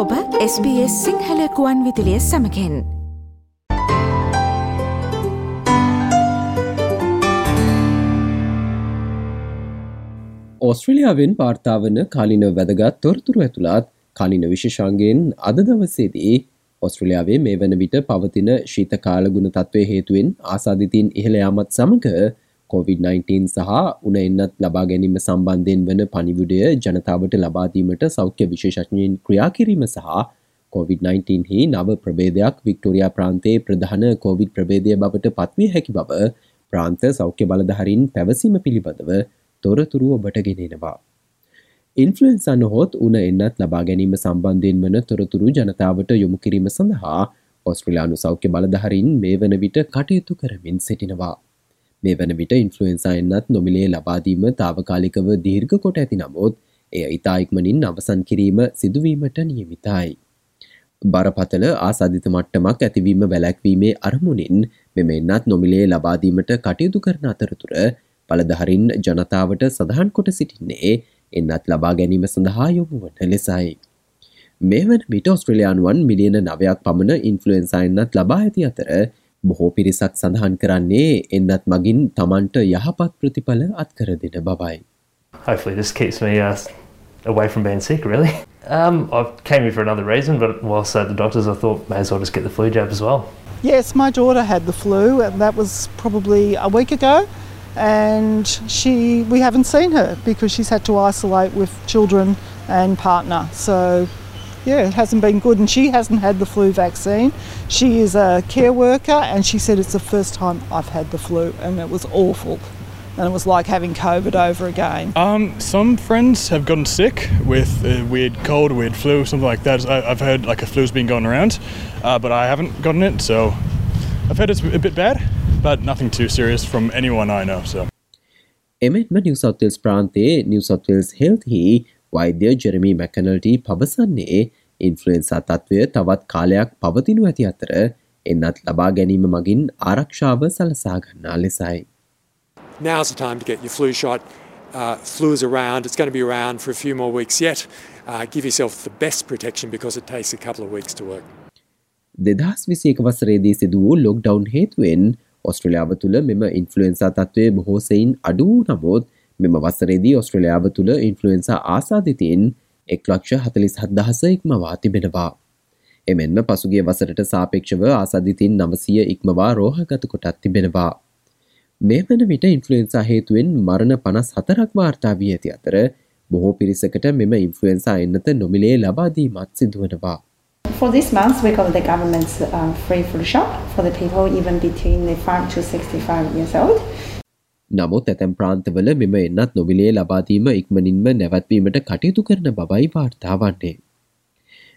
ඔබ SBS සිංහලකුවන් විදිලිය සමකෙන් ඔස්ට්‍රලියාවෙන් පාර්තාාවන කාලින වැදගත් තොරතුරු ඇතුළත් කාලින විශෂංගෙන් අද දවසේදී ඔස්ට්‍රලියාවේ මේ වන විට පවතින ශීත කාලගුණ තත්ත්වය හේතුවෙන් ආසාධිතින් ඉහළයාමත් සමඟ COVID-19 සහ උන එන්නත් ලබා ගැනීම සම්බන්ධයෙන් වන පනිවිඩය ජනතාවට ලබාදීමට සෞඛ්‍ය විශේෂඥයෙන් ක්‍රියා කිරීම සහ COVID-19 හි නව ප්‍රබේදයක් වික්ටෝරයා ප්‍රාන්තයේ ප්‍රධාන COVID ප්‍රබේදය බවට පත්විය හැකි බව ප්‍රාන්ත සෞඛ්‍ය බලධහරින් පැවසීම පිළිබඳව තොරතුරු ඔබට ගෙනෙනවා. ඉන්ෆලන්සන්න හොත් උන එන්නත් ලබා ගැනීම සම්බන්ධයෙන් වන තොරතුරු ජනතාවට යොමු කිරීම සඳහා ඔස්ට්‍රලයානු සෞඛ්‍ය බලධහරින් මේ වන විට කටයුතු කරමින් සිටිනවා. මේ වන විට ඉන්ෆලුවෙන්සා එන්නත් නොමිලේ ලබාදීම තාවකාලිකව දීර්ඝ කොට ඇති නමුත් එය ඉතායික්මනින් අවසන් කිරීම සිදුවීමට නියමිතයි. බරපතල ආසාධිත මට්ටමක් ඇතිවීම වැලැක්වීමේ අරමුණින් මෙම එන්නත් නොමිලේ ලබාදීමට කටයුතු කරන අතරතුර පලදහරින් ජනතාවට සඳහන් කොට සිටින්නේ එන්නත් ලබා ගැනීම සඳහා යොමුවන ලෙසයි. මේ වන විට ඔස්ට්‍රලයානුවන් මිලියන නවයක් පමණ ඉන්ෆලුවෙන්සා එන්නත් ලබා ඇති අතර බොහෝ පිරිසක් සඳහන් කරන්නේ එන්නත් මගින් තමන්ට යහපත් ප්‍රතිඵල අත්කර දෙන බවයි. Hopefully this keeps me uh, away from being sick, really. Um, I came here for another reason, but whilst at the doctors, I thought may as well just get the flu jab as well. Yes, my daughter had the flu, and that was probably a week ago. And she, we haven't seen her because she's had to isolate with children and partner. So yeah, it hasn't been good. And she hasn't had the flu vaccine. She is a care worker, and she said it's the first time I've had the flu, and it was awful. And it was like having COVID over again. Um, some friends have gotten sick with a weird cold, weird flu, something like that. I, have heard like a flu's been going around, uh, but I haven't gotten it, so I've heard it's a bit bad, but nothing too serious from anyone I know. So. එමෙන්ම නිව සවල්ස් ප්‍රාන්තයේ නිව සවල්ස් හෙල්හි වෛද්‍ය ජෙරමි මැකනල්ටි පවසන්නේ ඉන්ෆලුවෙන්සා තත්ත්වය තවත් කාලයක් පවතිනු ඇති අතර එන්නත් ලබා ගැනීම මගින් ආරක්ෂාව සලසාගන්නා ලෙසයි. Now's the time to get your flu shot. Uh, flu is around, it's going to be around for a few more weeks yet. Uh, give yourself the best protection because it takes a couple of weeks to work. දෙදහස් විසියක වසරේදී සිදු වූ lockdown හේතුවෙන් ඔස්ට්‍රලියාව තුළ මෙම ඉන්ෆලුවෙන්සා තත්ත්වය බොහෝසයින් අඩුවූ නමුත් මෙම වසරේදී ඔස්ට්‍රලියාව තුළ ඉන්ෆලුවෙන්සා ආසාධිතයෙන් එක් ලක්ෂ හතලිස් හදහස ඉක්මවා තිබෙනවා. එමෙන්ම පසුගේ වසරට සාපේක්ෂව ආසාධිතින් නවසිය ඉක්මවා රෝහගත කොටත් තිබෙනවා. මේ වන විට ඉන්ෆලුවෙන්සා හේතුවෙන් මරණ පනස් හතරක් වාර්තා වී ඇති අතර බොහෝ පිරිසකට මෙම ඉන්ෆලුවෙන්සා එන්නත නොමිලේ ලබාදීමත් සිදුවනවා. For this month, we got the government's uh, free flu shot for the people even between the 5 to 65 years old. නමුත් ඇතැම් ප්‍රාන්තවල මෙම එන්නත් නොමිලේ ලබාදීම ඉක්මනින්ම නැවත්වීමට කටයුතු කරන බවයි වාර්තාවන්නේ.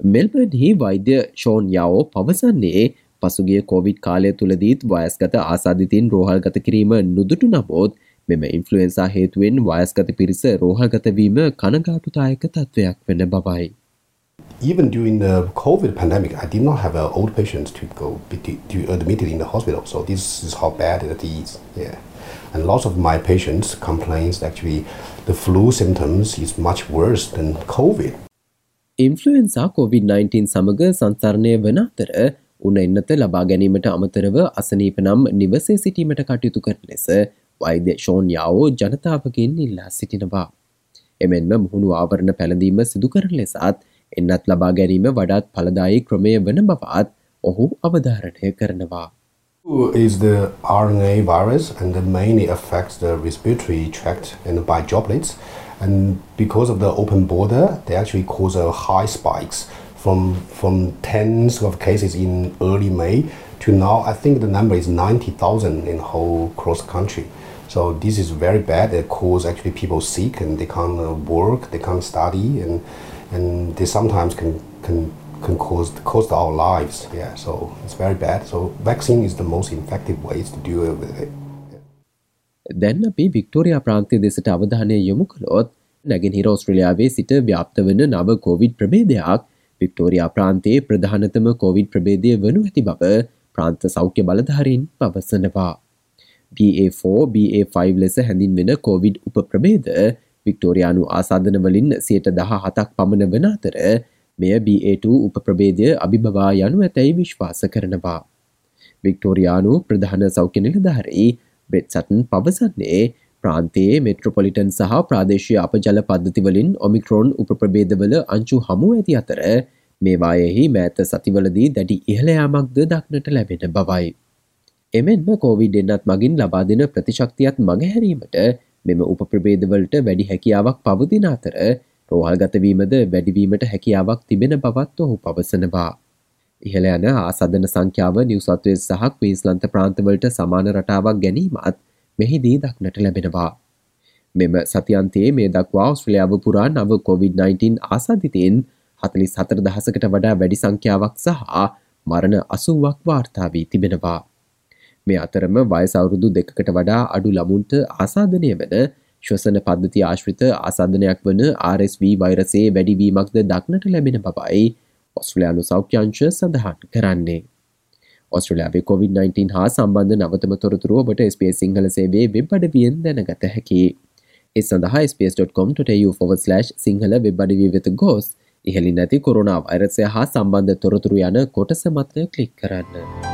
මෙල්බර්න්හි වෛද්‍ය ෂෝන් යවෝ පවසන්නේ පසුගේ කොවිඩ් කාලය තුළදීත් වයස්ගත ආසාධිතින් රෝහල්ගත කිරීම නුදුටු නබෝත් මෙම ඉන්ෆලුවෙන්සා හේතුවෙන් වයස්ගත පිරිස රෝහල්ගතවීම කනගාටුතායක තත්ත්වයක් වෙන බවයි. Even during the COVID pandemic, I did not have uh, old patients to go be to admitted in the hospital. So this is how bad it is. Yeah. And lots of my patients complains actually the flu symptoms is much worse than COVID. ඉන්ෆලුවෙන්සා COVID-19 සමඟ සංසරණය වන අතර උන එන්නත ලබා ගැනීමට අමතරව අසනීප නම් නිවසේ සිටීමට කටයුතු කරන ලෙස වෛද්‍ය ෂෝන් යාවෝ ජනතාවකින් ඉල්ලා සිටිනවා. එමෙන්ම මුහුණු ආවරණ පැළඳීම සිදු කරන ලෙසත් එන්නත් ලබා ගැනීම වඩාත් පලදායි ක්‍රමය වන බවත් ඔහු අවධාරණය කරනවා. Is the RNA virus and mainly affects the respiratory tract and by droplets. And because of the open border, they actually cause a high spikes from from tens of cases in early May to now. I think the number is ninety thousand in whole cross country. So this is very bad. It causes actually people sick and they can't uh, work, they can't study, and and they sometimes can can can cause cost our lives. Yeah, so it's very bad. So vaccine is the most effective ways to deal with it. දැන් අපි Victoria ප්‍රාන්තය දෙසට අවධානය යොමු කළොත් නැගෙනහිර ඔස්ට්‍රලියාවේ සිට ව්‍යාප්ත වන නව කෝවිඩ් ප්‍රබේදයක් වික්ටෝරයා ප්‍රාන්තයේ ප්‍රධානතම කෝවිඩ් ප්‍රබේදය වනු ඇති බව ප්‍රාන්ත සෞඛ්‍ය බලධහරින් පවසනවා. BA4 BA5 ලෙස හැඳින් වෙන කෝවිඩ් උප ප්‍රබේද වික්ටෝරයානු ආසාධනවලින් සයට දහ හතක් පමණ වන අතර මෙය BA2 උපප්‍රබේදය අභිභවා යනු ඇතැයි විශ්වාස කරනවා. වික්ටෝරයානු ප්‍රධාන සෞඛ්‍ය නිලධහරී බ්‍රෙට් සටන් පවසන්නේ ප්‍රාන්තයේ මෙට්‍රොපොලිටන් සහ ප්‍රාදේශය අපජල පද්ධතිවලින් ඔමික්‍රෝන් උපප්‍රබේදවල අංචු හමු ඇති අතර මේවායෙහි මෑත සතිවලදී දැඩි ඉහළයාමක්ද දක්නට ලැබෙන බවයි. එමෙන්ම කෝවිඩ් එන්නත් මගින් ලබා දෙන ප්‍රතිශක්තියත් මගහැරීමට මෙම උපප්‍රබේදවලට වැඩි හැකියාවක් පවතින අතර රෝහල්ගතවීමද වැඩිවීමට හැකියාවක් තිබෙන බවත් ඔහු පවසනවා. ඉහළ යන ආසදන සංඛ්‍යාව නිවසත්වය සහ වීස්ලන්ත ප්‍රාන්තවලට සමාන රටාවක් ගැනීමත් මෙහිදී දක්නට ලැබෙනවා. මෙම සතියන්තයේ මේ දක්වා ඔස්ට්‍රලියාව පුරා නව COොVID-19 ආසාධිතයෙන් හතලිස් හතර දහසකට වඩා වැඩි සංඛ්‍යාවක් සහ මරණ අසුවක් වාර්තාාවී තිබෙනවා. මේ අතරම වයසවුරුදු දෙකට වඩා අඩු ළමුන්ට ආසාධනය වන ශ්වසන පද්ධති ආශ්‍රිත ආසාධනයක් වන RSV වෛරසේ වැඩිවීමක්ද දක්නට ලැබෙන බවයි ඔස්ට්‍රලයානු සෞඛ්‍යංශ සඳහන් කරන්නේ. ඔස්ට්‍රලයාාවේ COොVID-19 හා සම්බන්ධ නවතම තොරතුරුව ඔබට ස්පේ සිංහල සේවේ වෙබ් අඩවියෙන් දැනගත හැකි. ඒ සඳහා ස්පස්.com.tu/ සිංහල වෙබ් අඩවී වෙත ගෝස් ඉහලි නැති කොරුණා වෛරසය හා සම්බන්ධ තොරතුරු යන කොටස මත්ය කලික් කරන්න.